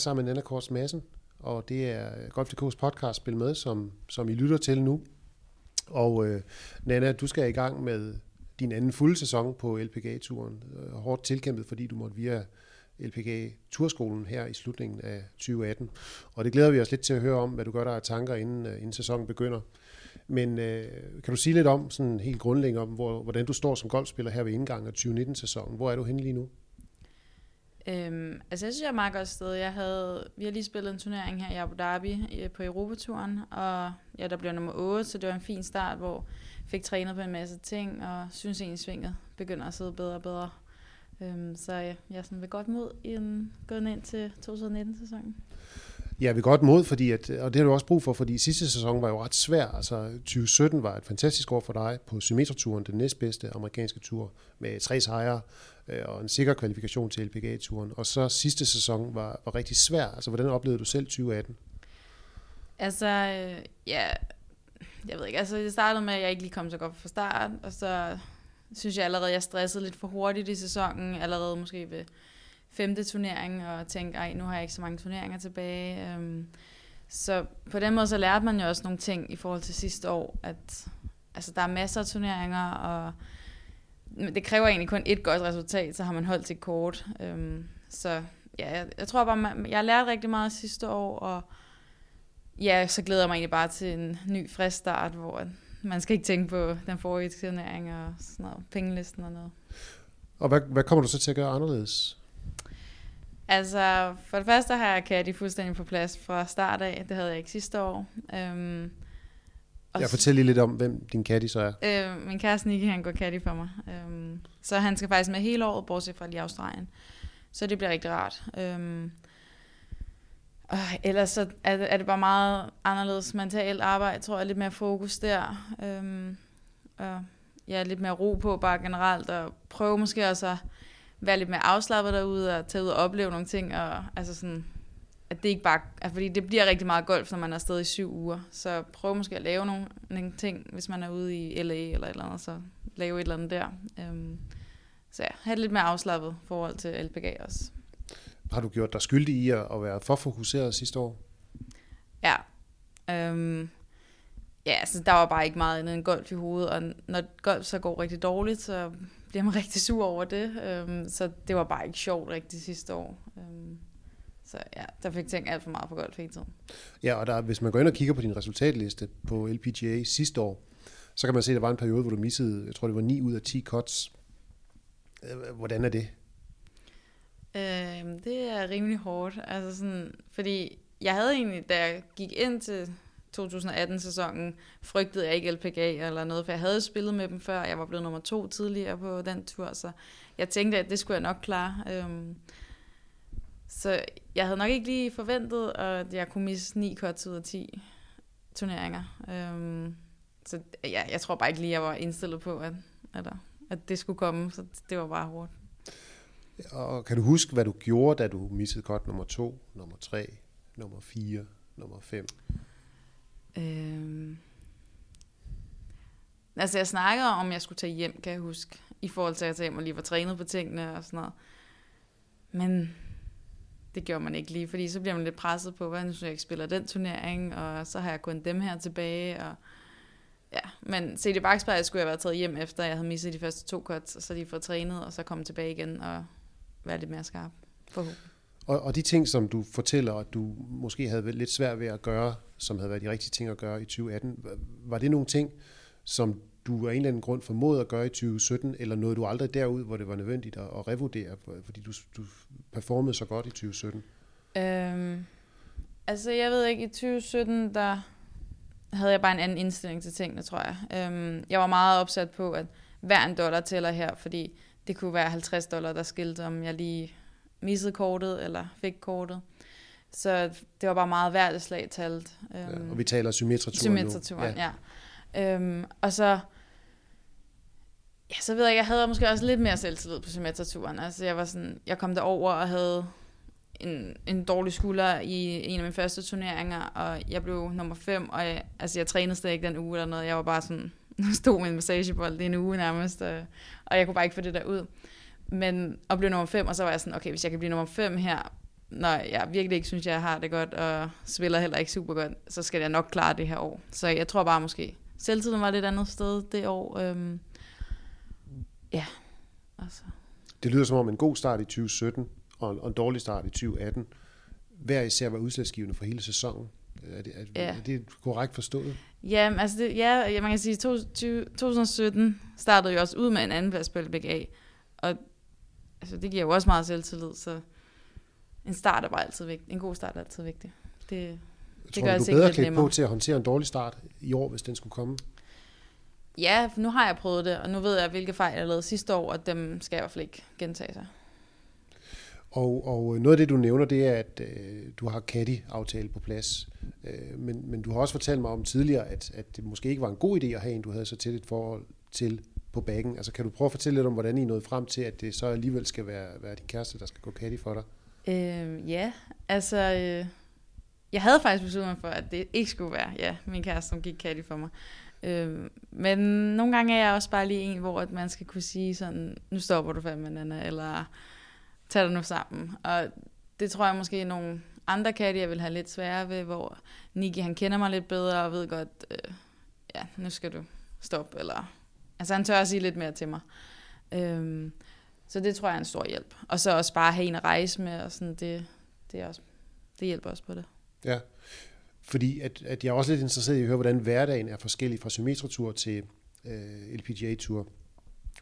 sammen med Nana Kors Madsen, og det er Golf.dk's podcast Spil Med, som, som I lytter til nu. Og øh, Nana, du skal i gang med din anden fulde sæson på LPGA-turen. Øh, hårdt tilkæmpet, fordi du måtte via LPGA Turskolen her i slutningen af 2018. Og det glæder vi os lidt til at høre om, hvad du gør der af tanker, inden, øh, inden sæsonen begynder. Men øh, kan du sige lidt om, sådan helt grundlæggende om, hvor, hvordan du står som golfspiller her ved indgangen af 2019-sæsonen? Hvor er du henne lige nu? Øhm, altså jeg synes, jeg er meget godt sted. Jeg havde, vi har lige spillet en turnering her i Abu Dhabi øh, på Europaturen, og ja, der blev nummer 8, så det var en fin start, hvor jeg fik trænet på en masse ting, og synes egentlig, svinget begynder at sidde bedre og bedre. Øhm, så øh, ja, jeg er sådan ved godt mod i en, gået ind til 2019-sæsonen. Ja, vi godt mod, fordi at, og det har du også brug for, fordi sidste sæson var jo ret svær. Altså 2017 var et fantastisk år for dig på Symmetraturen, den næstbedste amerikanske tur, med tre sejre Øh, og en sikker kvalifikation til LPGA-turen. Og så sidste sæson var, var rigtig svær. Altså, hvordan oplevede du selv 2018? Altså, øh, ja, jeg ved ikke, altså det startede med, at jeg ikke lige kom så godt fra start, og så synes jeg allerede, jeg stressede lidt for hurtigt i sæsonen, allerede måske ved femte turnering, og tænkte, ej, nu har jeg ikke så mange turneringer tilbage. Øhm, så på den måde, så lærte man jo også nogle ting i forhold til sidste år, at altså, der er masser af turneringer, og det kræver egentlig kun et godt resultat, så har man holdt sit kort. Øhm, så ja, jeg, jeg tror bare, man, jeg lærte rigtig meget sidste år, og ja, så glæder jeg mig egentlig bare til en ny frisk start, hvor man skal ikke tænke på den forrige turnering og sådan noget, pengelisten og noget. Og hvad, hvad kommer du så til at gøre anderledes? Altså, for det første har jeg Caddy fuldstændig på plads fra start af. Det havde jeg ikke sidste år. Øhm, og jeg fortæller lige lidt om, hvem din caddy så er. Øh, min kæreste Nicky, han går caddy for mig. Øhm, så han skal faktisk med hele året, bortset fra lige Australien. Så det bliver rigtig rart. Øhm, og ellers så er det, er det bare meget anderledes mentalt arbejde, tror jeg. Lidt mere fokus der. Øhm, og ja, lidt mere ro på bare generelt. Og prøve måske også at være lidt mere afslappet derude og tage ud og opleve nogle ting. Og, altså sådan, at det ikke bare... Altså fordi det bliver rigtig meget golf, når man er afsted i syv uger. Så prøv måske at lave nogle, nogle ting, hvis man er ude i LA eller et eller andet, så lave et eller andet der. Øhm, så ja, have det lidt mere afslappet forhold til LPGA også. Har du gjort dig skyldig i at, at være for fokuseret sidste år? Ja. Øhm, ja, altså der var bare ikke meget andet end golf i hovedet, og når golf så går rigtig dårligt, så bliver man rigtig sur over det. Øhm, så det var bare ikke sjovt rigtig sidste år. Øhm, så ja, der fik tænkt alt for meget på golf hele tiden. Ja, og der, hvis man går ind og kigger på din resultatliste på LPGA sidste år, så kan man se, at der var en periode, hvor du missede, jeg tror det var 9 ud af 10 cuts. Øh, hvordan er det? Øhm, det er rimelig hårdt. Altså sådan, fordi jeg havde egentlig, da jeg gik ind til 2018-sæsonen, frygtede jeg ikke LPGA eller noget, for jeg havde spillet med dem før. Jeg var blevet nummer to tidligere på den tur, så jeg tænkte, at det skulle jeg nok klare. Øhm, så jeg havde nok ikke lige forventet, at jeg kunne misse 9 cuts ud af 10 turneringer. Øhm, så ja, jeg tror bare ikke lige, at jeg var indstillet på, at, at, at det skulle komme, så det var bare hårdt. Og kan du huske, hvad du gjorde, da du missede cut nummer 2, nummer 3, nummer 4, nummer 5? Øhm, altså jeg snakkede om, at jeg skulle tage hjem, kan jeg huske, i forhold til at jeg tage hjem og lige var trænet på tingene og sådan noget. Men det gjorde man ikke lige, fordi så bliver man lidt presset på, hvad nu jeg ikke spiller den turnering, og så har jeg kun dem her tilbage, og ja, men se det bagspejlet skulle jeg være taget hjem efter, jeg havde misset de første to cuts, og så lige fået trænet, og så komme tilbage igen og være lidt mere skarp, forhåbentlig. Og, og de ting, som du fortæller, at du måske havde lidt svært ved at gøre, som havde været de rigtige ting at gøre i 2018, var det nogle ting, som du af en eller anden grund formåede at gøre i 2017, eller nåede du aldrig derud, hvor det var nødvendigt at, at revurdere, fordi du, du performede så godt i 2017? Øhm, altså jeg ved ikke, i 2017, der havde jeg bare en anden indstilling til tingene, tror jeg. Øhm, jeg var meget opsat på, at hver en dollar tæller her, fordi det kunne være 50 dollar, der skilte, om jeg lige missede kortet, eller fik kortet. Så det var bare meget værd slag talt. Øhm, ja, og vi taler symmetraturen Symmetraturen, ja. ja. Øhm, og så, ja, så ved jeg, jeg havde måske også lidt mere selvtillid på semesterturen. Altså jeg var sådan, jeg kom derover og havde en, en dårlig skulder i en af mine første turneringer, og jeg blev nummer fem, og jeg, altså jeg trænede stadig ikke den uge eller noget. Jeg var bare sådan, stod med en massagebold i en uge nærmest, og, og jeg kunne bare ikke få det der ud. Men og blev nummer fem, og så var jeg sådan, okay, hvis jeg kan blive nummer fem her, når jeg virkelig ikke synes, jeg har det godt, og spiller heller ikke super godt, så skal jeg nok klare det her år. Så jeg tror bare måske, selvtiden var det et andet sted det år. Øhm, ja, altså. Det lyder som om en god start i 2017, og en, og en dårlig start i 2018. Hver især var udslagsgivende for hele sæsonen. Er det, er, ja. er det korrekt forstået? Ja, altså det, ja, man kan sige, 2017 startede jo også ud med en anden plads på LBA, og altså, det giver jo også meget selvtillid, så en start er bare altid vigtig. En god start er altid vigtig. Det, det Tror gør du, du bedre klædt på til at håndtere en dårlig start i år, hvis den skulle komme? Ja, nu har jeg prøvet det, og nu ved jeg, hvilke fejl jeg lavede sidste år, og dem skal jeg i hvert fald ikke gentage sig. Og, og noget af det, du nævner, det er, at øh, du har Caddy-aftale på plads. Øh, men, men du har også fortalt mig om tidligere, at, at det måske ikke var en god idé at have en, du havde så til et forhold til på bagen. Altså kan du prøve at fortælle lidt om, hvordan I nåede frem til, at det så alligevel skal være, være din kæreste, der skal gå Caddy for dig? Øh, ja, altså... Øh, jeg havde faktisk besluttet mig for, at det ikke skulle være ja, min kæreste, som gik Caddy for mig. Øh, men nogle gange er jeg også bare lige en, hvor at man skal kunne sige sådan, nu stopper du fandme, Nana, eller tag dig nu sammen. Og det tror jeg måske nogle andre katte, jeg vil have lidt sværere ved, hvor Niki han kender mig lidt bedre og ved godt, øh, ja, nu skal du stoppe, eller altså han tør at sige lidt mere til mig. Øhm, så det tror jeg er en stor hjælp. Og så også bare have en at rejse med, og sådan, det, det, er også, det hjælper også på det. Ja, fordi at, at jeg er også lidt interesseret i at høre, hvordan hverdagen er forskellig fra symmetratur til øh, LPGA-tur.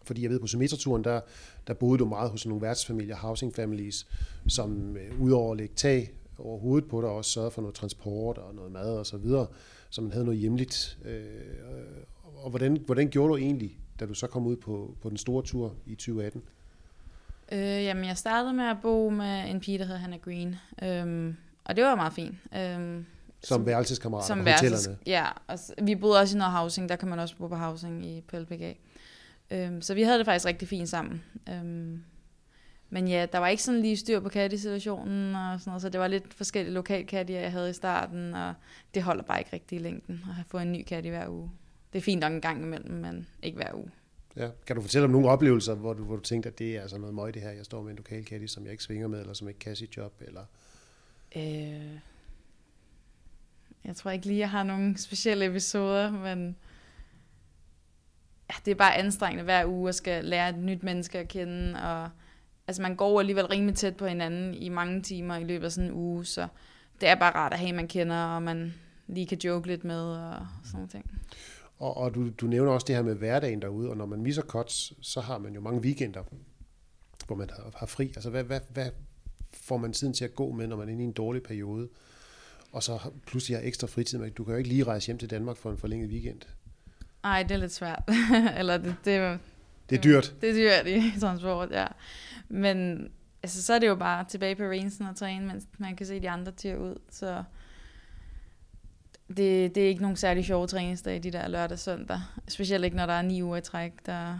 Fordi jeg ved, på symmetraturen, der, der boede du meget hos nogle værtsfamilier, housing families, som øh, udover at lægge tag over hovedet på dig, også sørgede for noget transport og noget mad og så videre, så man havde noget hjemligt. Øh, og hvordan, hvordan gjorde du egentlig, da du så kom ud på, på den store tur i 2018? Øh, jamen, jeg startede med at bo med en pige, der hedder Hannah Green. Øhm, og det var meget fint. Øhm, som værelseskammerater som på hotellerne? Ja, og vi boede også i noget housing. Der kan man også bo på housing i på LPG. Øhm, så vi havde det faktisk rigtig fint sammen. Øhm, men ja, der var ikke sådan lige styr på kattesituationen og sådan noget, så det var lidt forskellige lokalkatte, jeg havde i starten, og det holder bare ikke rigtig i længden at få en ny kat i hver uge. Det er fint nok en gang imellem, men ikke hver uge. Ja. Kan du fortælle om nogle oplevelser, hvor du, hvor du tænkte, at det er altså noget møg det her, jeg står med en lokal katte, som jeg ikke svinger med, eller som ikke kan sit job, eller... Øh, jeg tror ikke lige, jeg har nogle specielle episoder, men ja, det er bare anstrengende hver uge at skal lære et nyt menneske at kende, og altså man går alligevel rimelig tæt på hinanden i mange timer i løbet af sådan en uge, så det er bare rart at have man kender, og man lige kan joke lidt med, og sådan noget ting. Og, og du, du nævner også det her med hverdagen derude, og når man misser cuts, så har man jo mange weekender, hvor man har, har fri. Altså hvad, hvad, hvad får man tiden til at gå med, når man er inde i en dårlig periode, og så pludselig har ekstra fritid. Du kan jo ikke lige rejse hjem til Danmark for en forlænget weekend. Nej, det er lidt svært. Eller det, det, det er dyrt. Det er dyrt i transport, ja. Men altså, så er det jo bare tilbage på rangen og træne, mens man kan se de andre til ud. Så det, det er ikke nogen særlig sjove træningsdage, de der lørdag og søndag. Specielt ikke, når der er ni uger i træk. Der...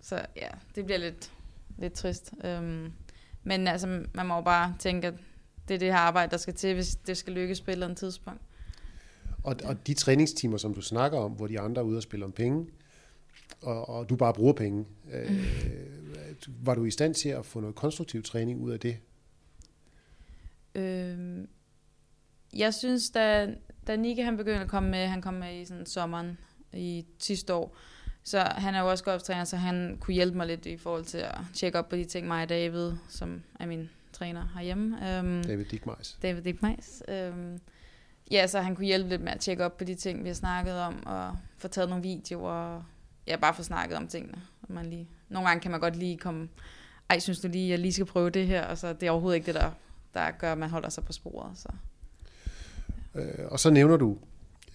Så ja, det bliver lidt, lidt trist. Um, men altså, man må jo bare tænke, at det er det her arbejde, der skal til, hvis det skal lykkes på et eller andet tidspunkt. Og, og de træningstimer, som du snakker om, hvor de andre er ude og spille om penge, og, og du bare bruger penge, øh, mm. var du i stand til at få noget konstruktiv træning ud af det? Øh, jeg synes, da, da Nikke han begyndte at komme med, han kom med i sådan sommeren i sidste år, så han er jo også golftræner, så han kunne hjælpe mig lidt i forhold til at tjekke op på de ting, mig og David, som er min træner herhjemme. Um, David Dickmeis. David Dickmeis. Um, ja, så han kunne hjælpe lidt med at tjekke op på de ting, vi har snakket om, og få taget nogle videoer, og ja, bare få snakket om tingene. Man lige, nogle gange kan man godt lige komme, ej, synes du lige, jeg lige skal prøve det her, og så det er overhovedet ikke det, der, der gør, at man holder sig på sporet. Så. Øh, og så nævner du,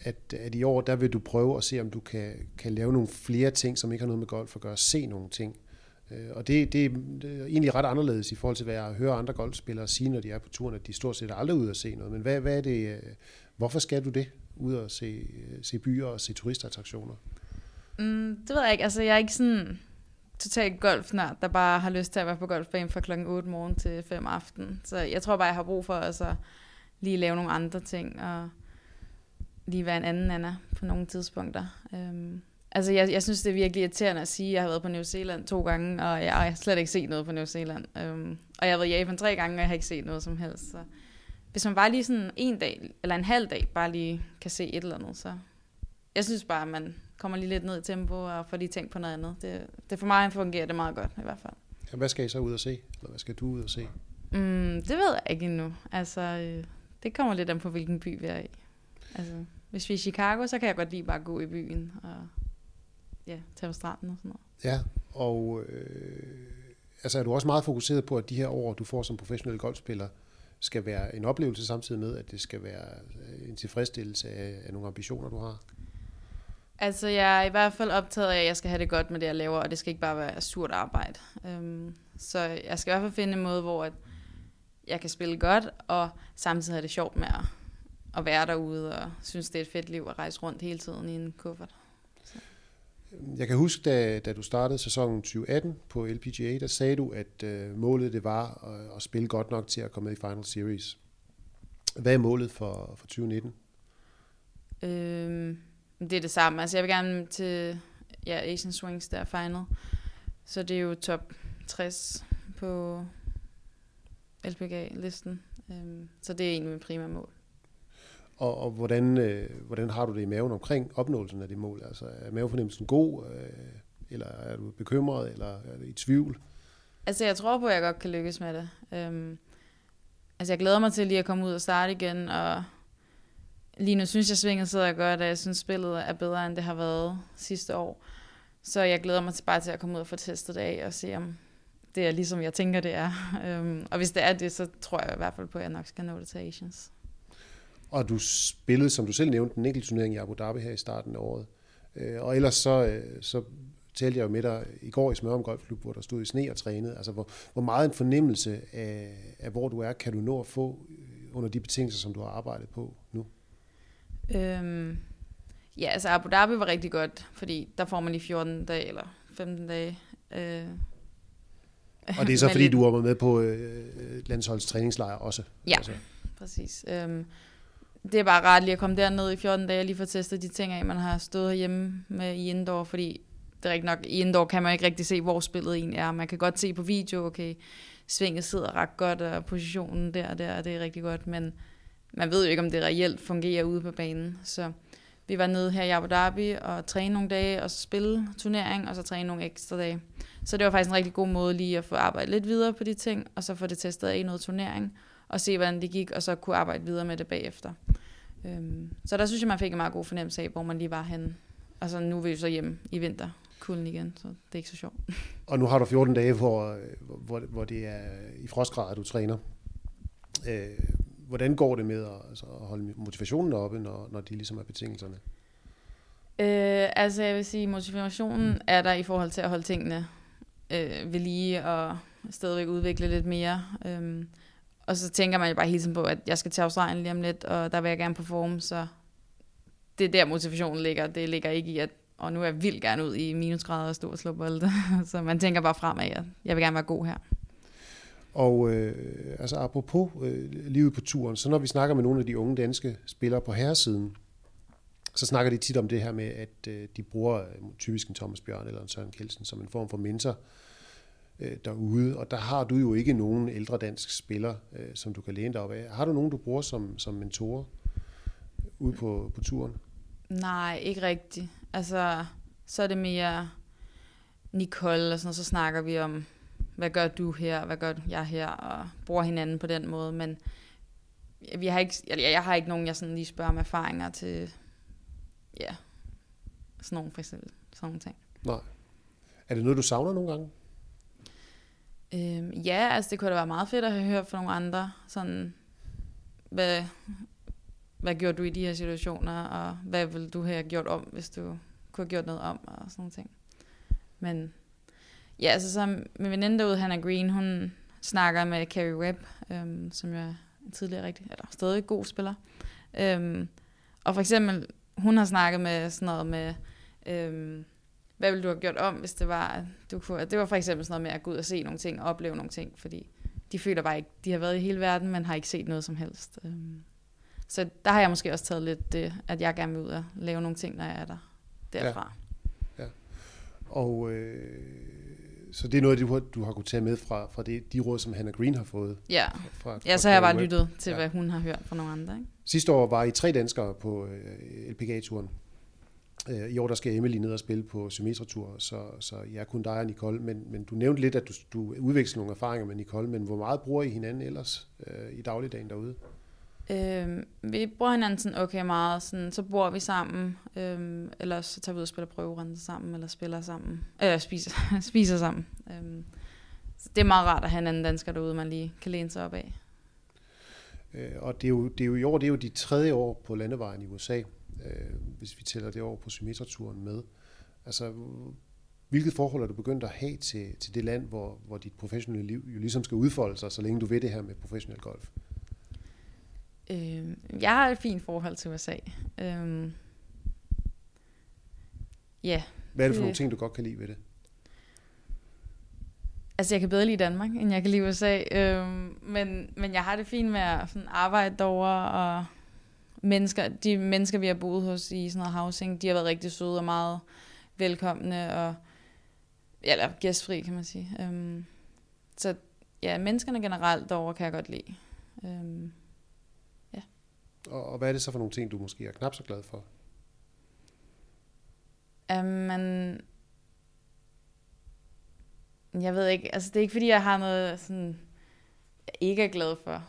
at, at i år, der vil du prøve at se, om du kan, kan lave nogle flere ting, som ikke har noget med golf at gøre, se nogle ting. Øh, og det, det, det er egentlig ret anderledes i forhold til, hvad jeg hører andre golfspillere sige, når de er på turen, at de stort set aldrig ud at se noget. Men hvad, hvad er det, øh, hvorfor skal du det? Ud og se, øh, se byer og se turistattraktioner? Mm, det ved jeg ikke. Altså, jeg er ikke sådan totalt golfnørd, der bare har lyst til at være på golfbanen fra klokken 8 morgen til 5 aften. Så jeg tror bare, jeg har brug for altså, lige lave nogle andre ting, og lige være en anden Anna på nogle tidspunkter. Øhm, Altså, jeg, jeg synes, det er virkelig irriterende at sige, at jeg har været på New Zealand to gange, og jeg har slet ikke set noget på New Zealand. Um, og jeg har været i Japan tre gange, og jeg har ikke set noget som helst. Så hvis man bare lige sådan en dag, eller en halv dag, bare lige kan se et eller andet, så... Jeg synes bare, at man kommer lige lidt ned i tempo, og får lige tænkt på noget andet. Det, det for mig fungerer det meget godt, i hvert fald. Ja, hvad skal I så ud og se? Eller hvad skal du ud og se? Mm, det ved jeg ikke endnu. Altså, øh, det kommer lidt an på, hvilken by vi er i. Altså, hvis vi er i Chicago, så kan jeg godt lige bare gå i byen og ja, tage på stranden og sådan noget. Ja, og øh, altså er du også meget fokuseret på, at de her år, du får som professionel golfspiller, skal være en oplevelse samtidig med, at det skal være øh, en tilfredsstillelse af, af nogle ambitioner, du har? Altså, jeg er i hvert fald optaget af, at jeg skal have det godt med det, jeg laver, og det skal ikke bare være surt arbejde. Um, så jeg skal i hvert fald finde en måde, hvor at jeg kan spille godt, og samtidig have det sjovt med at, at være derude, og synes, det er et fedt liv at rejse rundt hele tiden i en kuffert. Så. Jeg kan huske, da, da du startede sæsonen 2018 på LPGA, der sagde du, at øh, målet det var at, at spille godt nok til at komme med i Final Series. Hvad er målet for, for 2019? Øhm, det er det samme. Altså, jeg vil gerne til ja, Asian Swings der final. Så det er jo top 60 på LPGA-listen. Øhm, så det er egentlig mit primære mål. Og, og hvordan, øh, hvordan har du det i maven omkring opnåelsen af det mål? Altså er mavefornemmelsen god, øh, eller er du bekymret, eller er du i tvivl? Altså jeg tror på, at jeg godt kan lykkes med det. Øhm, altså jeg glæder mig til lige at komme ud og starte igen, og lige nu synes jeg, svinget sidder godt, og jeg synes, spillet er bedre, end det har været sidste år. Så jeg glæder mig til bare til at komme ud og få testet det af, og se om det er ligesom jeg tænker, det er. Øhm, og hvis det er det, så tror jeg i hvert fald på, at jeg nok skal nå det til Asians. Og du spillede, som du selv nævnte, en enkelt turnering i Abu Dhabi her i starten af året. Øh, og ellers så, øh, så talte jeg jo med dig i går i Smørum Golfklub, hvor der stod i sne og trænede. Altså, hvor, hvor meget en fornemmelse af, af, hvor du er, kan du nå at få øh, under de betingelser, som du har arbejdet på nu? Øhm, ja, altså Abu Dhabi var rigtig godt, fordi der får man lige 14 dage eller 15 dage. Øh, og det er så fordi, lidt... du var med på øh, landsholdets træningslejr også? Ja, altså. præcis. Øhm, det er bare rart lige at komme derned i 14 dage og lige få testet de ting af, man har stået herhjemme med i indoor, fordi det er rigtig nok, i indoor kan man ikke rigtig se, hvor spillet egentlig er. Man kan godt se på video, okay, svinget sidder ret godt, og positionen der og der, og det er rigtig godt, men man ved jo ikke, om det reelt fungerer ude på banen. Så vi var nede her i Abu Dhabi og træne nogle dage, og så spille turnering, og så træne nogle ekstra dage. Så det var faktisk en rigtig god måde lige at få arbejdet lidt videre på de ting, og så få det testet af i noget turnering, og se, hvordan det gik, og så kunne arbejde videre med det bagefter. Øhm, så der synes jeg, man fik en meget god fornemmelse af, hvor man lige var henne. Altså nu er vi så hjem i vinter kulden igen, så det er ikke så sjovt. Og nu har du 14 dage, hvor, hvor, hvor det er i frostgrader, du træner. Øh, hvordan går det med at, altså, at holde motivationen oppe, når, når de ligesom er betingelserne? Øh, altså jeg vil sige, motivationen er der i forhold til at holde tingene øh, ved lige og stadigvæk udvikle lidt mere. Øh, og så tænker man jo bare hele tiden på, at jeg skal til Australien lige om lidt, og der vil jeg gerne performe, så det er der motivationen ligger. Det ligger ikke i, at og nu er jeg vildt gerne ud i minusgrader og stå og slå bolde. så man tænker bare fremad, at jeg vil gerne være god her. Og øh, altså apropos øh, livet på turen, så når vi snakker med nogle af de unge danske spillere på herresiden, så snakker de tit om det her med, at øh, de bruger øh, typisk en Thomas Bjørn eller en Søren Kelsen som en form for mentor øh, derude. Og der har du jo ikke nogen ældre dansk spiller, øh, som du kan læne dig op af. Har du nogen, du bruger som, som mentorer ude på, på turen? Nej, ikke rigtigt. Altså, så er det mere Nicole, og sådan, og så snakker vi om, hvad gør du her, hvad gør jeg her, og bruger hinanden på den måde, men vi har ikke, jeg, jeg har ikke nogen, jeg sådan lige spørger om erfaringer til, ja, sådan nogle for eksempel, sådan nogle ting. Nej. Er det noget, du savner nogle gange? Øhm, ja, altså det kunne da være meget fedt at have hørt fra nogle andre, sådan, hvad, hvad gjorde du i de her situationer, og hvad ville du have gjort om, hvis du kunne have gjort noget om, og sådan nogle ting. Men ja, altså så min veninde derude, Hannah Green, hun snakker med Carrie Webb, øhm, som jeg er en tidligere rigtig, eller stadig god spiller. Øhm, og for eksempel, hun har snakket med sådan noget med, øhm, hvad ville du have gjort om, hvis det var, du kunne, det var for eksempel sådan noget med at gå ud og se nogle ting, og opleve nogle ting, fordi de føler bare ikke, de har været i hele verden, men har ikke set noget som helst. Øhm, så der har jeg måske også taget lidt det, at jeg gerne vil ud og lave nogle ting, når jeg er der derfra. Ja. Og øh, så det er noget, du, du har kunnet tage med fra, fra det, de råd, som Hannah Green har fået. Ja, fra, ja så har jeg bare lyttet til, ja. hvad hun har hørt fra nogle andre. Ikke? Sidste år var I tre danskere på øh, LPGA-turen. Øh, I år der skal Emily ned og spille på Symmetra-tur, så, så jeg ja, kun dig og Nicole. Men, men du nævnte lidt, at du, du udveksler nogle erfaringer med Nicole, men hvor meget bruger I hinanden ellers øh, i dagligdagen derude? Øh, vi bruger hinanden sådan okay meget, sådan, så bor vi sammen, øh, eller så tager vi ud og spiller prøverunder sammen, eller spiller sammen, eller spiser, spiser sammen. Øh, så det er meget rart at have en anden dansker derude, man lige kan læne sig op af. Øh, og det er, jo, det er jo i år, det er jo de tredje år på landevejen i USA, øh, hvis vi tæller det år på symmetraturen med. Altså, hvilket forhold er du begyndt at have til, til det land, hvor, hvor dit professionelle liv jo ligesom skal udfolde sig, så længe du ved det her med professionel golf? Øh, jeg har et fint forhold til USA. Øh, ja. Hvad er det for nogle ting, du godt kan lide ved det? Altså, jeg kan bedre lide Danmark, end jeg kan lide USA. Øh, men, men jeg har det fint med at sådan arbejde derovre, og mennesker, de mennesker, vi har boet hos i sådan noget housing, de har været rigtig søde og meget velkomne, og eller gæstfri, kan man sige. Øh, så ja, menneskerne generelt derovre kan jeg godt lide. Øh, og, og hvad er det så for nogle ting, du måske er knap så glad for? Um, jeg ved ikke, altså det er ikke fordi, jeg har noget sådan, jeg ikke er glad for.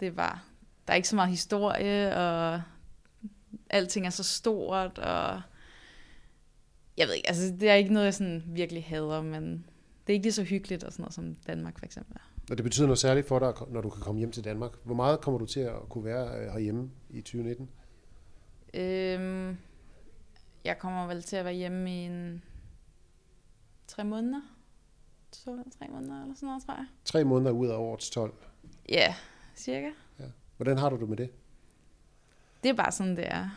Det er bare, der er ikke så meget historie, og alting er så stort, og jeg ved ikke, altså det er ikke noget, jeg sådan virkelig hader, men det er ikke lige så hyggeligt og sådan noget som Danmark for eksempel er. Og det betyder noget særligt for dig, når du kan komme hjem til Danmark. Hvor meget kommer du til at kunne være øh, herhjemme i 2019? Øhm, jeg kommer vel til at være hjemme i en tre måneder. To, tre måneder eller sådan noget, tror jeg. Tre måneder ud af årets 12? Ja, cirka. Hvordan har du det med det? Det er bare sådan, det er.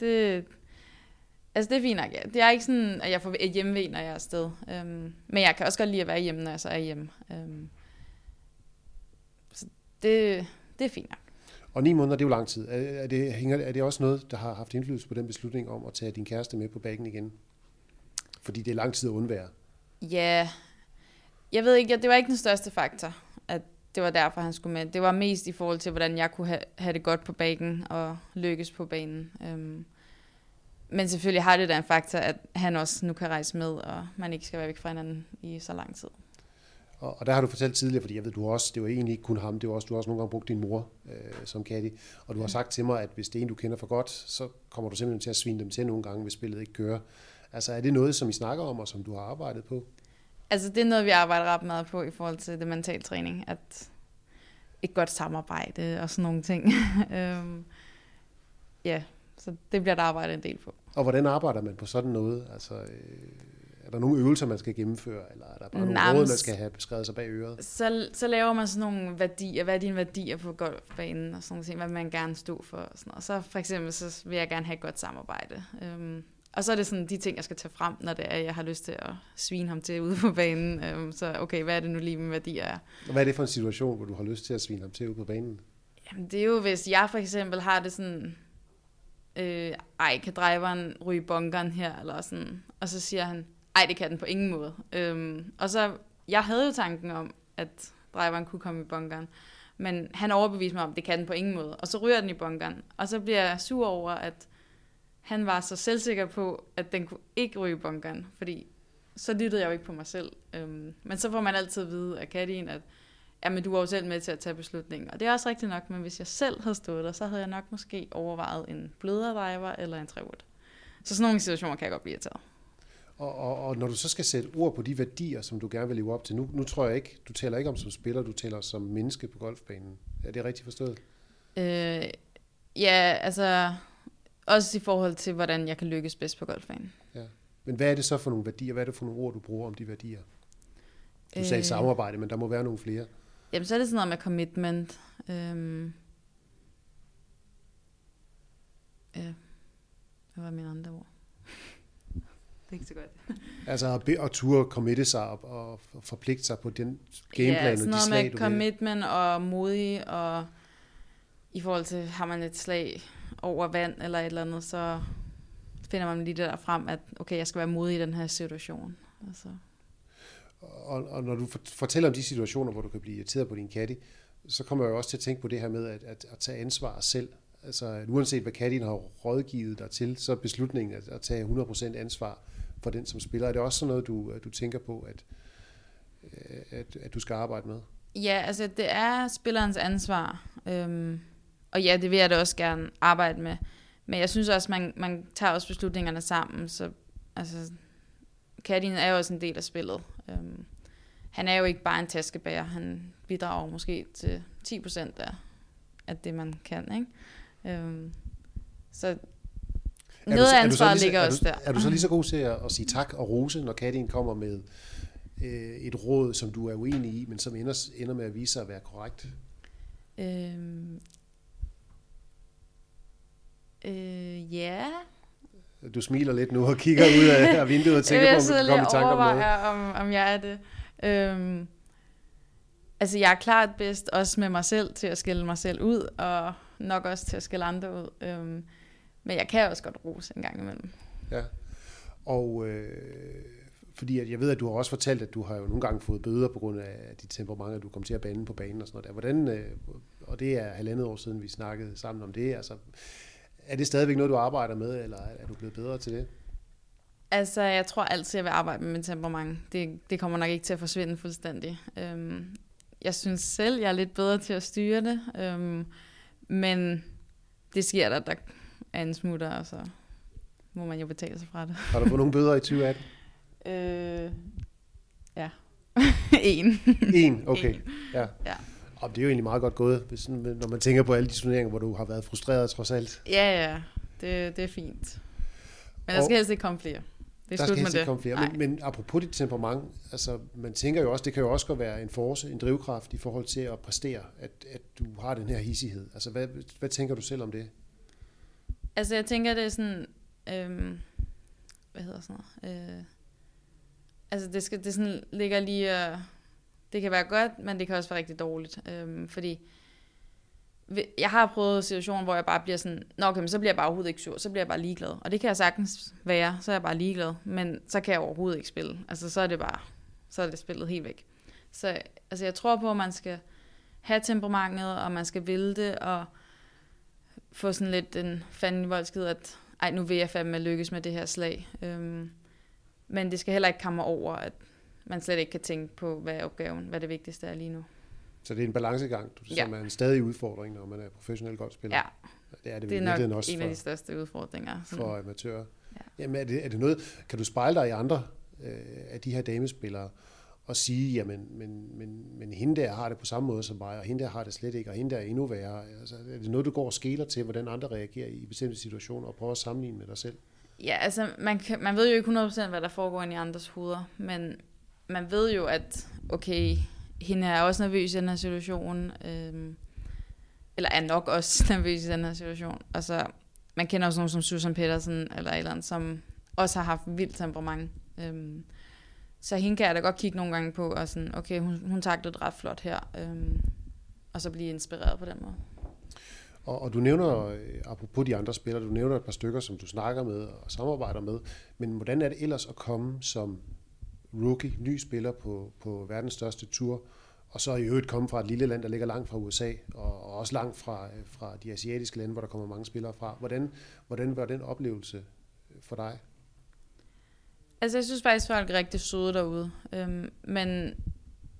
Det, altså det er fint nok, ja. Det er ikke sådan, at jeg får hjemme når jeg er afsted. Øhm, men jeg kan også godt lide at være hjemme, når jeg så er hjemme. Øhm, det, det er fint nok. Og ni måneder, det er jo lang tid. Er, er, det, hænger, er det også noget, der har haft indflydelse på den beslutning om at tage din kæreste med på bagen igen? Fordi det er lang tid at undvære. Ja, jeg ved ikke, det var ikke den største faktor, det var derfor, han skulle med. Det var mest i forhold til, hvordan jeg kunne have, have det godt på bagen og lykkes på banen. Um, men selvfølgelig har det da en faktor, at han også nu kan rejse med, og man ikke skal være væk fra hinanden i så lang tid. Og, og der har du fortalt tidligere, fordi jeg ved, du også, det var egentlig ikke kun ham, det var også, du har også nogle gange brugt din mor øh, som caddy, og du har sagt til mig, at hvis det er en, du kender for godt, så kommer du simpelthen til at svine dem til nogle gange, hvis spillet ikke kører. Altså er det noget, som I snakker om, og som du har arbejdet på? Altså det er noget, vi arbejder ret meget på i forhold til det mentale træning, at et godt samarbejde og sådan nogle ting. øhm, ja, så det bliver der arbejdet en del på. Og hvordan arbejder man på sådan noget? Altså, øh, er der nogle øvelser, man skal gennemføre, eller er der bare nogle råd, man skal have beskrevet sig bag øret? Så, så laver man sådan nogle værdier. Hvad er dine værdier på golfbanen? Og sådan noget, hvad man gerne stå for. Og, sådan noget. så for eksempel, så vil jeg gerne have et godt samarbejde. Um, og så er det sådan de ting, jeg skal tage frem, når det er, jeg har lyst til at svine ham til ude på banen. Um, så okay, hvad er det nu lige med værdier er? Og hvad er det for en situation, hvor du har lyst til at svine ham til ude på banen? Jamen, det er jo, hvis jeg for eksempel har det sådan, øh, ej, kan driveren ryge bunkeren her, eller sådan. Og så siger han, ej, det kan den på ingen måde. Øhm, og så, jeg havde jo tanken om, at driveren kunne komme i bunkeren. Men han overbeviste mig om, at det kan den på ingen måde. Og så ryger den i bunkeren. Og så bliver jeg sur over, at han var så selvsikker på, at den kunne ikke ryge bunkeren. Fordi så lyttede jeg jo ikke på mig selv. Øhm, men så får man altid at vide af Kattien, at jamen, du var jo selv med til at tage beslutningen. Og det er også rigtigt nok, men hvis jeg selv havde stået der, så havde jeg nok måske overvejet en blødere driver eller en trewood. Så sådan nogle situationer kan jeg godt blive irriteret. Og, og, og når du så skal sætte ord på de værdier, som du gerne vil leve op til, nu, nu tror jeg ikke, du taler ikke om som spiller, du taler som menneske på golfbanen. Er det rigtigt forstået? Øh, ja, altså også i forhold til, hvordan jeg kan lykkes bedst på golfbanen. Ja. Men hvad er det så for nogle værdier? Hvad er det for nogle ord, du bruger om de værdier? Du sagde øh, samarbejde, men der må være nogle flere. Jamen, så er det sådan noget med commitment. Øhm, ja, hvad var mine andre ord? det er ikke så godt. altså at, at turde committe sig op og forpligte sig på den gameplan ja, og de slag, med commitment og modig, og i forhold til, har man et slag over vand eller et eller andet, så finder man lige det der frem, at okay, jeg skal være modig i den her situation. Altså. Og, og når du fortæller om de situationer, hvor du kan blive irriteret på din caddy, så kommer jeg jo også til at tænke på det her med at, at, at tage ansvar selv. Altså, at uanset hvad caddien har rådgivet dig til, så er beslutningen at, at tage 100% ansvar for den, som spiller. Er det også sådan noget, du, du tænker på, at, at, at du skal arbejde med? Ja, altså det er spillerens ansvar. Øhm, og ja, det vil jeg da også gerne arbejde med. Men jeg synes også, man, man tager også beslutningerne sammen. Så altså, Katin er jo også en del af spillet. Øhm, han er jo ikke bare en taskebærer. Han bidrager måske til 10% af, af det, man kan. Ikke? Øhm, så noget af ansvaret ligger også der. Er du så lige så god til at, at sige tak og rose, når Katin kommer med øh, et råd, som du er uenig i, men som ender, ender med at vise sig at være korrekt? Øhm, øh, ja. Du smiler lidt nu og kigger ud af, vinduet og tænker på, om du kan komme i tanke om noget. om, om jeg er det. Øhm, altså, jeg er klart bedst også med mig selv til at skille mig selv ud, og nok også til at skille andre ud. Øhm, men jeg kan også godt rose en gang imellem. Ja, og øh, fordi at jeg ved, at du har også fortalt, at du har jo nogle gange fået bøder på grund af dit temperament, at du kom til at bande på banen og sådan noget der. Hvordan, øh, og det er halvandet år siden, vi snakkede sammen om det. Altså, er det stadigvæk noget, du arbejder med, eller er du blevet bedre til det? Altså, jeg tror altid, jeg vil arbejde med mit temperament. Det, det kommer nok ikke til at forsvinde fuldstændig. Øhm, jeg synes selv, jeg er lidt bedre til at styre det. Øhm, men det sker der, der er en smutter, og så må man jo betale sig fra det. Har du fået nogle bøder i 2018? Øh, ja. en. en, okay. En. Ja. ja. Og det er jo egentlig meget godt gået, hvis, når man tænker på alle de turneringer, hvor du har været frustreret trods alt. Ja, ja. Det, det er fint. Men der skal helst ikke komme flere. Det er der skal helst ikke komme flere. Men, men apropos dit temperament, altså man tænker jo også, det kan jo også godt være en force, en drivkraft i forhold til at præstere, at, at du har den her hissighed. Altså hvad, hvad tænker du selv om det? Altså jeg tænker, det er sådan, øhm, hvad hedder sådan noget, øh, altså det, skal, det sådan ligger lige, øh, det kan være godt, men det kan også være rigtig dårligt, øhm, fordi jeg har prøvet situationer, hvor jeg bare bliver sådan, nå okay, men så bliver jeg bare overhovedet ikke sur, så bliver jeg bare ligeglad. Og det kan jeg sagtens være, så er jeg bare ligeglad, men så kan jeg overhovedet ikke spille. Altså så er det bare, så er det spillet helt væk. Så altså, jeg tror på, at man skal have temperamentet, og man skal ville det, og få sådan lidt en fanden voldskid, at ej, nu vil jeg fandme lykkes med det her slag. Øhm, men det skal heller ikke komme over, at man slet ikke kan tænke på, hvad er opgaven, hvad det vigtigste er lige nu. Så det er en balancegang, du, ja. som er en stadig udfordring, når man er professionel golfspiller. Ja, det er, det, det er nok også en for, af de største udfordringer. For amatører. Ja. Jamen, er det, er det noget, kan du spejle dig i andre øh, af de her damespillere, og sige, jamen, men, men, men hende der har det på samme måde som mig, og hende der har det slet ikke, og hende der er endnu værre. Altså, er det noget, du går og skæler til, hvordan andre reagerer i bestemte situationer, og prøver at sammenligne med dig selv? Ja, altså, man, kan, man ved jo ikke 100% hvad der foregår i andres hoveder, men man ved jo, at okay, hende er også nervøs i den her situation, øhm, eller er nok også nervøs i den her situation. Altså, man kender også nogen som Susan Petersen, eller et eller andet, som også har haft vildt temperament. Øhm, så hende kan jeg da godt kigge nogle gange på, og sådan, okay, hun, hun taklede det ret flot her, øhm, og så blive inspireret på den måde. Og, og du nævner, øh, apropos de andre spillere, du nævner et par stykker, som du snakker med og samarbejder med, men hvordan er det ellers at komme som rookie, ny spiller på, på verdens største tour, og så i øvrigt komme fra et lille land, der ligger langt fra USA, og, og også langt fra, fra de asiatiske lande, hvor der kommer mange spillere fra. Hvordan, hvordan var den oplevelse øh, for dig? Altså, jeg synes faktisk, folk er rigtig søde derude. Øhm, men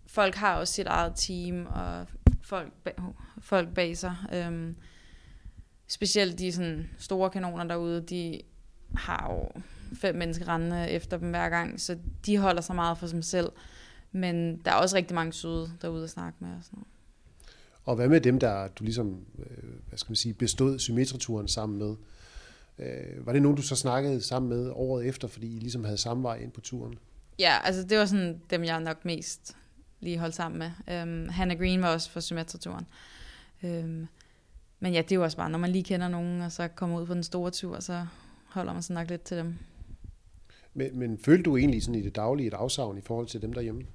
folk har også sit eget team, og folk bag, folk bag sig. Øhm, specielt de sådan, store kanoner derude, de har jo fem mennesker rendende efter dem hver gang, så de holder sig meget for sig selv. Men der er også rigtig mange søde derude at snakke med. Og, sådan noget. og hvad med dem, der du ligesom, øh, hvad skal man sige, bestod symmetrituren sammen med? Øh, var det nogen, du så snakkede sammen med året efter, fordi I ligesom havde samme vej ind på turen? Ja, altså det var sådan dem, jeg nok mest lige holdt sammen med. Um, Hannah Green var også for symmetrituren. Um, men ja, det er jo også bare, når man lige kender nogen, og så kommer ud på den store tur, så holder man sig nok lidt til dem. Men, men følte du egentlig sådan i det daglige et afsavn i forhold til dem derhjemme?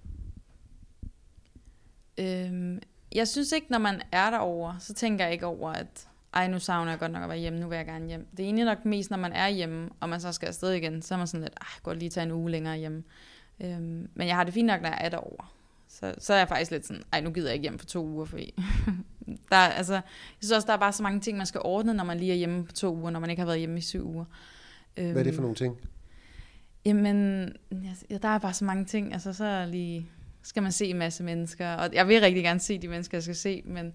Øhm, jeg synes ikke, når man er derovre, så tænker jeg ikke over, at ej, nu savner jeg godt nok at være hjemme, nu vil jeg gerne hjem. Det er egentlig nok mest, når man er hjemme, og man så skal afsted igen, så er man sådan lidt, ej, godt lige tage en uge længere hjemme. Øhm, men jeg har det fint nok, når jeg er derovre. Så, så er jeg faktisk lidt sådan, ej, nu gider jeg ikke hjem for to uger, fordi der, altså, jeg synes også, der er bare så mange ting, man skal ordne, når man lige er hjemme på to uger, når man ikke har været hjemme i syv uger. Hvad er det for nogle ting? Jamen, ja, der er bare så mange ting. Altså, så lige skal man se en masse mennesker. Og jeg vil rigtig gerne se de mennesker, jeg skal se, men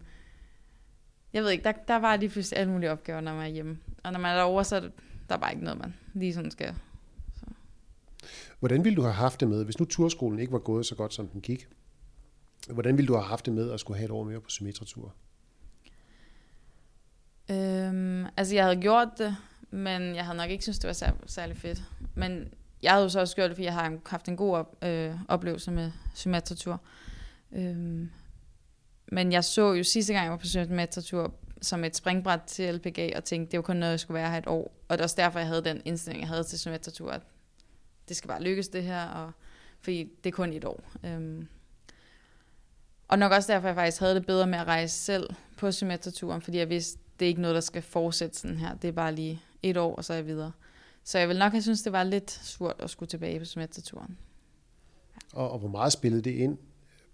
jeg ved ikke, der, der var lige pludselig alle mulige opgaver, når man er hjemme. Og når man er derovre, så er det, der er bare ikke noget, man lige sådan skal. Så. Hvordan ville du have haft det med, hvis nu turskolen ikke var gået så godt, som den gik? Hvordan ville du have haft det med at skulle have et år mere på Symmetratur? Øhm, altså, jeg havde gjort det, men jeg havde nok ikke synes det var sær- særlig fedt. Men jeg havde jo så også gjort det, fordi jeg har haft en god op, øh, oplevelse med Symmetratur. Øhm, men jeg så jo sidste gang, jeg var på Symmetratur, som et springbræt til LPG, og tænkte, det var kun noget, jeg skulle være her et år. Og det var også derfor, jeg havde den indstilling, jeg havde til Symmetratur, at det skal bare lykkes det her, og, fordi det er kun et år. Øhm, og nok også derfor, jeg faktisk havde det bedre med at rejse selv på Symmetraturen, fordi jeg vidste, det er ikke noget, der skal fortsætte sådan her. Det er bare lige et år, og så er jeg videre. Så jeg vil nok have synes det var lidt surt at skulle tilbage på Symmetraturen. Ja. Og, og hvor meget spillede det ind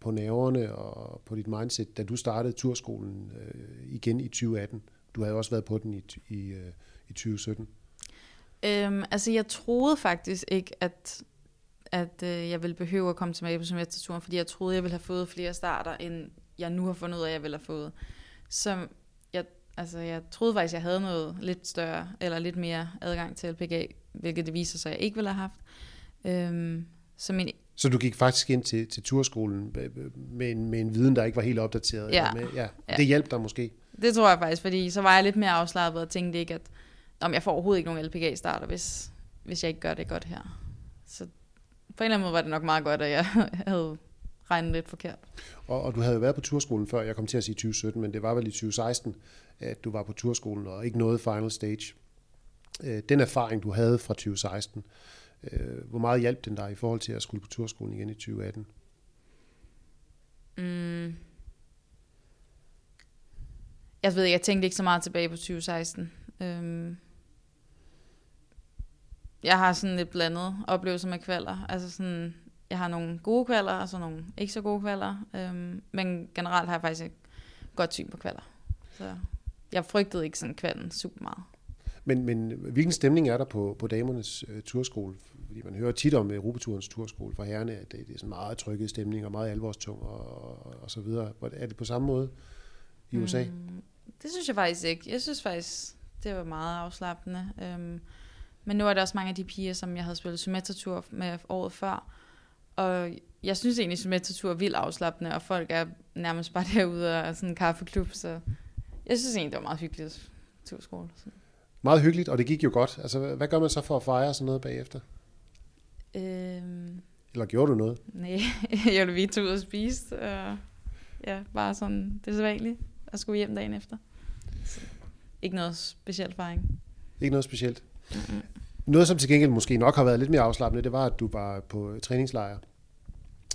på nerverne og på dit mindset, da du startede turskolen øh, igen i 2018? Du havde også været på den i, i, øh, i 2017. Øhm, altså, jeg troede faktisk ikke, at, at øh, jeg ville behøve at komme tilbage på semesterturen, fordi jeg troede, jeg ville have fået flere starter, end jeg nu har fundet ud af, at jeg ville have fået. Så altså, jeg troede faktisk, jeg havde noget lidt større, eller lidt mere adgang til LPG, hvilket det viser sig, jeg ikke ville have haft. Øhm, så min så du gik faktisk ind til, til turskolen med en, med en viden, der ikke var helt opdateret? Ja. Med, ja. ja. Det hjalp dig måske? Det tror jeg faktisk, fordi så var jeg lidt mere afslappet og tænkte ikke, at om jeg får overhovedet ikke nogen LPG-starter, hvis, hvis jeg ikke gør det godt her. Så på en eller anden måde var det nok meget godt, at jeg havde regnet lidt forkert. Og, og du havde jo været på turskolen før, jeg kom til at sige 2017, men det var vel i 2016, at du var på turskolen og ikke nåede final stage. Øh, den erfaring, du havde fra 2016, øh, hvor meget hjalp den dig i forhold til at skulle på turskolen igen i 2018? Mm. Jeg ved ikke, jeg tænkte ikke så meget tilbage på 2016. Øhm, jeg har sådan lidt blandet oplevelser med kvalder. Altså sådan, jeg har nogle gode kvalder, og så nogle ikke så gode kvalder. Øhm, men generelt har jeg faktisk et godt syn på kvalder. Så jeg frygtede ikke sådan kvalden super meget. Men, men hvilken stemning er der på, på damernes uh, turskole? Fordi man hører tit om Europaturens turskole for herrene, at det, det er sådan meget trykket stemning og meget alvorstung og, og, og så videre. Er det på samme måde i USA? Mm, det synes jeg faktisk ikke. Jeg synes faktisk, det var meget afslappende. Øhm, men nu er der også mange af de piger, som jeg havde spillet symmetratur med året før. Og jeg synes egentlig, at symmetratur er vildt afslappende, og folk er nærmest bare derude og sådan en kaffeklub, så jeg synes egentlig, det var meget hyggeligt turskole. Meget hyggeligt, og det gik jo godt. Altså, hvad gør man så for at fejre sådan noget bagefter? Øhm, Eller gjorde du noget? Nej, jeg ville vi tog ud og spise. Og ja, bare sådan det er at skulle hjem dagen efter. Så, ikke noget specielt fejring. Ikke noget specielt? Mm-hmm. Noget, som til gengæld måske nok har været lidt mere afslappende, det var, at du var på træningslejr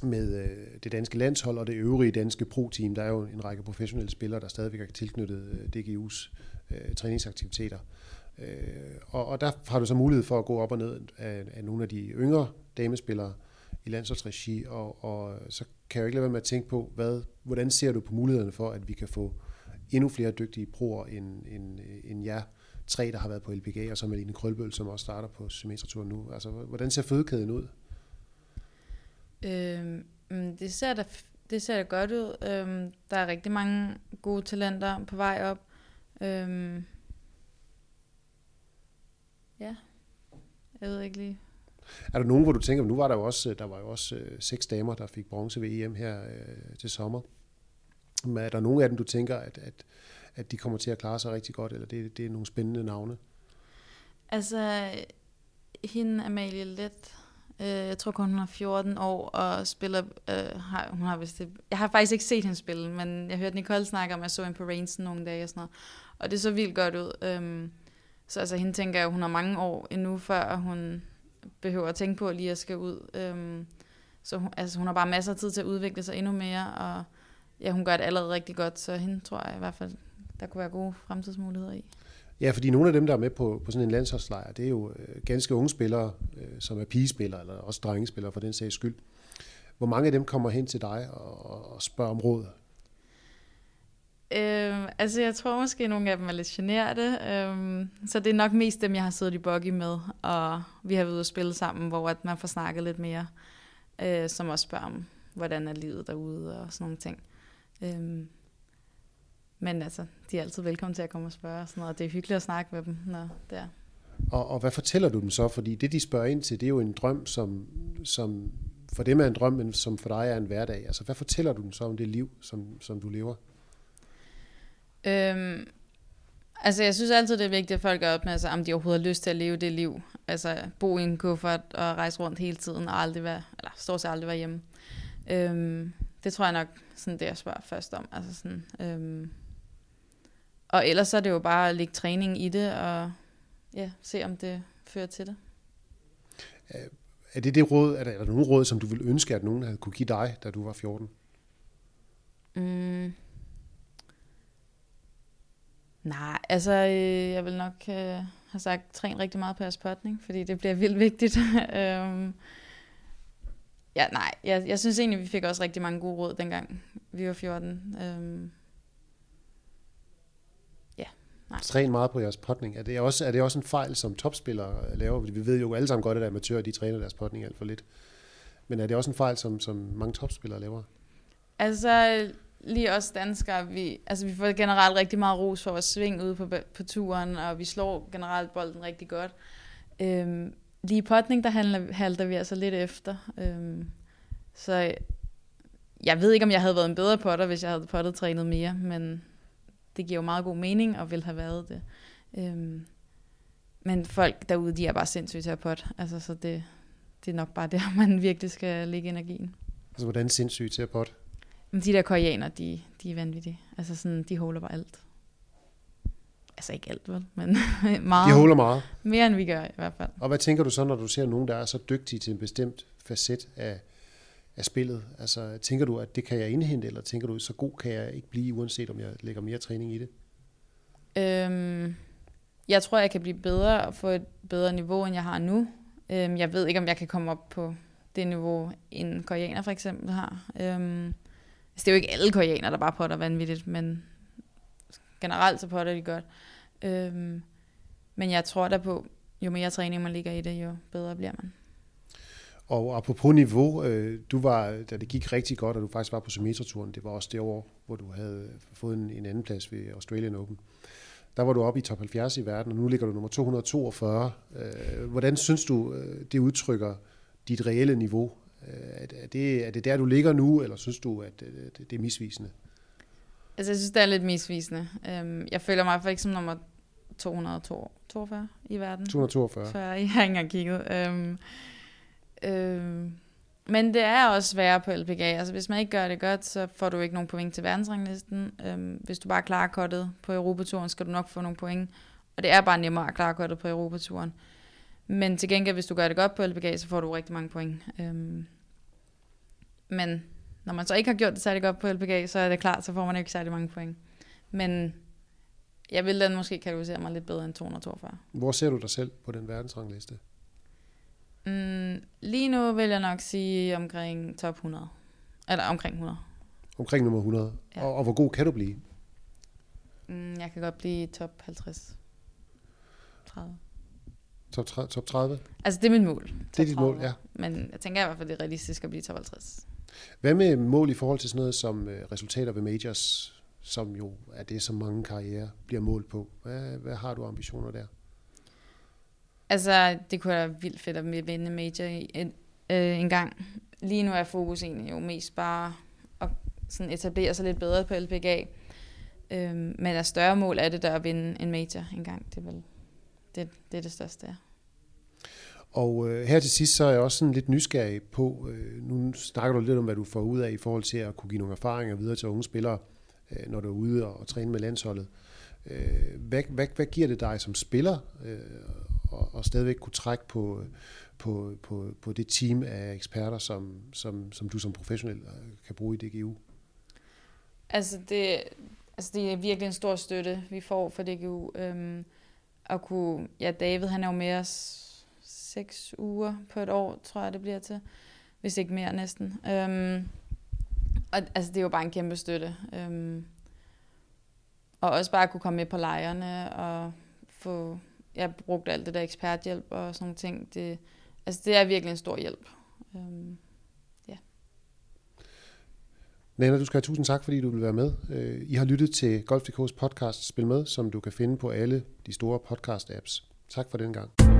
med øh, det danske landshold og det øvrige danske pro-team. Der er jo en række professionelle spillere, der stadigvæk er tilknyttet øh, DGU's øh, træningsaktiviteter. Øh, og, og der har du så mulighed for at gå op og ned af, af nogle af de yngre damespillere i landsholdsregi, og, og så kan jeg jo ikke lade være med at tænke på, hvad, hvordan ser du på mulighederne for, at vi kan få endnu flere dygtige proer end, end, end jer tre, der har været på LPG, og så Malene Krølbøl, som også starter på semesterturen nu. Altså, hvordan ser fødekæden ud? Øhm, mm, det, ser da, det ser da godt ud. Øhm, der er rigtig mange gode talenter på vej op. Øhm, Ja, jeg ved ikke lige. Er der nogen, hvor du tænker, nu var der jo også, der var jo også øh, seks damer, der fik bronze ved EM her øh, til sommer. Men er der nogen af dem, du tænker, at, at, at de kommer til at klare sig rigtig godt, eller det, det er nogle spændende navne? Altså, hende Amalie Let, øh, jeg tror kun hun er 14 år og spiller, øh, har, hun har vist det, jeg har faktisk ikke set hende spille, men jeg hørte Nicole snakke om, at jeg så hende på Rainsen nogle dage og sådan noget, og det så vildt godt ud. Øh, så altså, hende tænker jeg, hun har mange år endnu, før hun behøver at tænke på at lige at skal ud. Øhm, så hun, altså, hun har bare masser af tid til at udvikle sig endnu mere, og ja, hun gør det allerede rigtig godt, så hende tror jeg i hvert fald, der kunne være gode fremtidsmuligheder i. Ja, fordi nogle af dem, der er med på, på sådan en landsholdslejr, det er jo øh, ganske unge spillere, øh, som er pigespillere, eller også drengespillere for den sags skyld. Hvor mange af dem kommer hen til dig og, og spørger om råd? Øhm, altså, jeg tror måske, at nogle af dem er lidt generte. Øhm, så det er nok mest dem, jeg har siddet i buggy med, og vi har været ude og spille sammen, hvor at man får snakket lidt mere, øh, som også spørger om, hvordan er livet derude og sådan nogle ting. Øhm, men altså, de er altid velkommen til at komme og spørge og sådan noget, og det er hyggeligt at snakke med dem, når det er. Og, og hvad fortæller du dem så? Fordi det, de spørger ind til, det er jo en drøm, som, som for dem er en drøm, men som for dig er en hverdag. Altså, hvad fortæller du dem så om det liv, som, som du lever? Øhm, altså, jeg synes altid, det er vigtigt, at folk er op med, altså, om de overhovedet har lyst til at leve det liv. Altså, bo i en kuffert og rejse rundt hele tiden og aldrig være, eller stort set aldrig være hjemme. Øhm, det tror jeg nok, sådan det jeg spørger først om. Altså sådan, øhm, og ellers så er det jo bare at lægge træning i det, og ja, se om det fører til det. Er det det råd, er der, er der nogen råd, som du ville ønske, at nogen havde kunne give dig, da du var 14? Mm. Nej, altså øh, jeg vil nok øh, have sagt, træn rigtig meget på jeres potning, fordi det bliver vildt vigtigt. øhm, ja, nej, jeg, jeg synes egentlig, vi fik også rigtig mange gode råd, dengang vi var 14. Øhm, Nej. Træn meget på jeres potning. Er det, også, er det også en fejl, som topspillere laver? Vi ved jo alle sammen godt, at amatører de træner deres potning alt for lidt. Men er det også en fejl, som, som mange topspillere laver? Altså, lige os danskere, vi, altså, vi får generelt rigtig meget ros for at svinge ude på, på turen, og vi slår generelt bolden rigtig godt. Øhm, lige potning, der handler, halter vi altså lidt efter. Øhm, så jeg ved ikke, om jeg havde været en bedre potter, hvis jeg havde pottet trænet mere, men det giver jo meget god mening, og vil have været det. Øhm, men folk derude, de er bare sindssygt pot. Altså, så det, det er nok bare der, man virkelig skal lægge energien. Altså, hvordan sindssygt pot? Men de der koreaner, de, de er vanvittige. Altså, sådan, de holder bare alt. Altså ikke alt, vel? Men meget. De holder meget? Mere end vi gør i hvert fald. Og hvad tænker du så, når du ser nogen, der er så dygtige til en bestemt facet af, af spillet? Altså, tænker du, at det kan jeg indhente, eller tænker du, så god kan jeg ikke blive, uanset om jeg lægger mere træning i det? Øhm, jeg tror, jeg kan blive bedre og få et bedre niveau, end jeg har nu. Øhm, jeg ved ikke, om jeg kan komme op på det niveau, en koreaner for eksempel har. Øhm, altså, det er jo ikke alle koreaner, der bare potter vanvittigt, men generelt så potter de godt. Øhm, men jeg tror da på, jo mere træning man ligger i det, jo bedre bliver man. Og apropos niveau, øh, du var, da det gik rigtig godt, og du faktisk var på Sumitra-turen, det var også det år, hvor du havde fået en, en anden plads ved Australian Open. Der var du oppe i top 70 i verden, og nu ligger du nummer 242. Øh, hvordan synes du, øh, det udtrykker dit reelle niveau? Er det, er det der, du ligger nu, eller synes du, at det er misvisende? Altså, jeg synes, det er lidt misvisende. Øhm, jeg føler mig i hvert fald ikke som nummer 242 i verden. 242? Så jeg har ikke engang kigget. Øh, men det er også værre på LPGA. Altså hvis man ikke gør det godt, så får du ikke nogen point til verdensranglisten. Øh, hvis du bare klarer kottet på Europaturen, skal du nok få nogle point. Og det er bare nemmere at klare kottet på Europaturen. Men til gengæld, hvis du gør det godt på LPGA, så får du rigtig mange point. Øh, men når man så ikke har gjort det særlig godt på LPGA, så er det klart, så får man ikke særlig mange point. Men jeg vil den måske kategorisere mig lidt bedre end 242. Hvor ser du dig selv på den verdensrangliste? Mm, lige nu vil jeg nok sige omkring top 100. Eller omkring 100. Omkring nummer 100. Ja. Og, og hvor god kan du blive? Mm, jeg kan godt blive top 50. 30. Top, top 30? Altså, det er mit mål. Det er dit mål, ja. Men jeg tænker i hvert fald, det er realistisk at blive top 50. Hvad med mål i forhold til sådan noget som uh, resultater ved majors, som jo er det, som mange karriere bliver målt på? Hvad, hvad har du ambitioner der? Altså, det kunne være vildt fedt at vinde major en, øh, en gang. Lige nu er fokus egentlig jo mest bare at sådan etablere sig lidt bedre på LPGA. Øh, men der større mål er det der at vinde en major en gang. Det er vel det, det, er det største, ja. Og øh, her til sidst, så er jeg også sådan lidt nysgerrig på, øh, nu snakker du lidt om, hvad du får ud af i forhold til at kunne give nogle erfaringer videre til unge spillere, øh, når du er ude og, og træne med landsholdet. Øh, hvad, hvad, hvad giver det dig som spiller øh, og, og stadigvæk kunne trække på, på, på, på det team af eksperter, som, som, som du som professionel øh, kan bruge i DGU? Altså det, altså det er virkelig en stor støtte, vi får fra DGU. Øhm, at kunne, ja, David han er jo med os seks uger på et år, tror jeg det bliver til, hvis ikke mere næsten. Øhm, og altså, det er jo bare en kæmpe støtte. Øhm, og også bare at kunne komme med på lejrene og få, jeg brugte alt det der eksperthjælp og sådan nogle ting. Det, altså, det er virkelig en stor hjælp. Øhm, ja. Nana, du skal have tusind tak, fordi du vil være med. Øh, I har lyttet til Golf.dk's podcast Spil Med, som du kan finde på alle de store podcast-apps. Tak for den gang.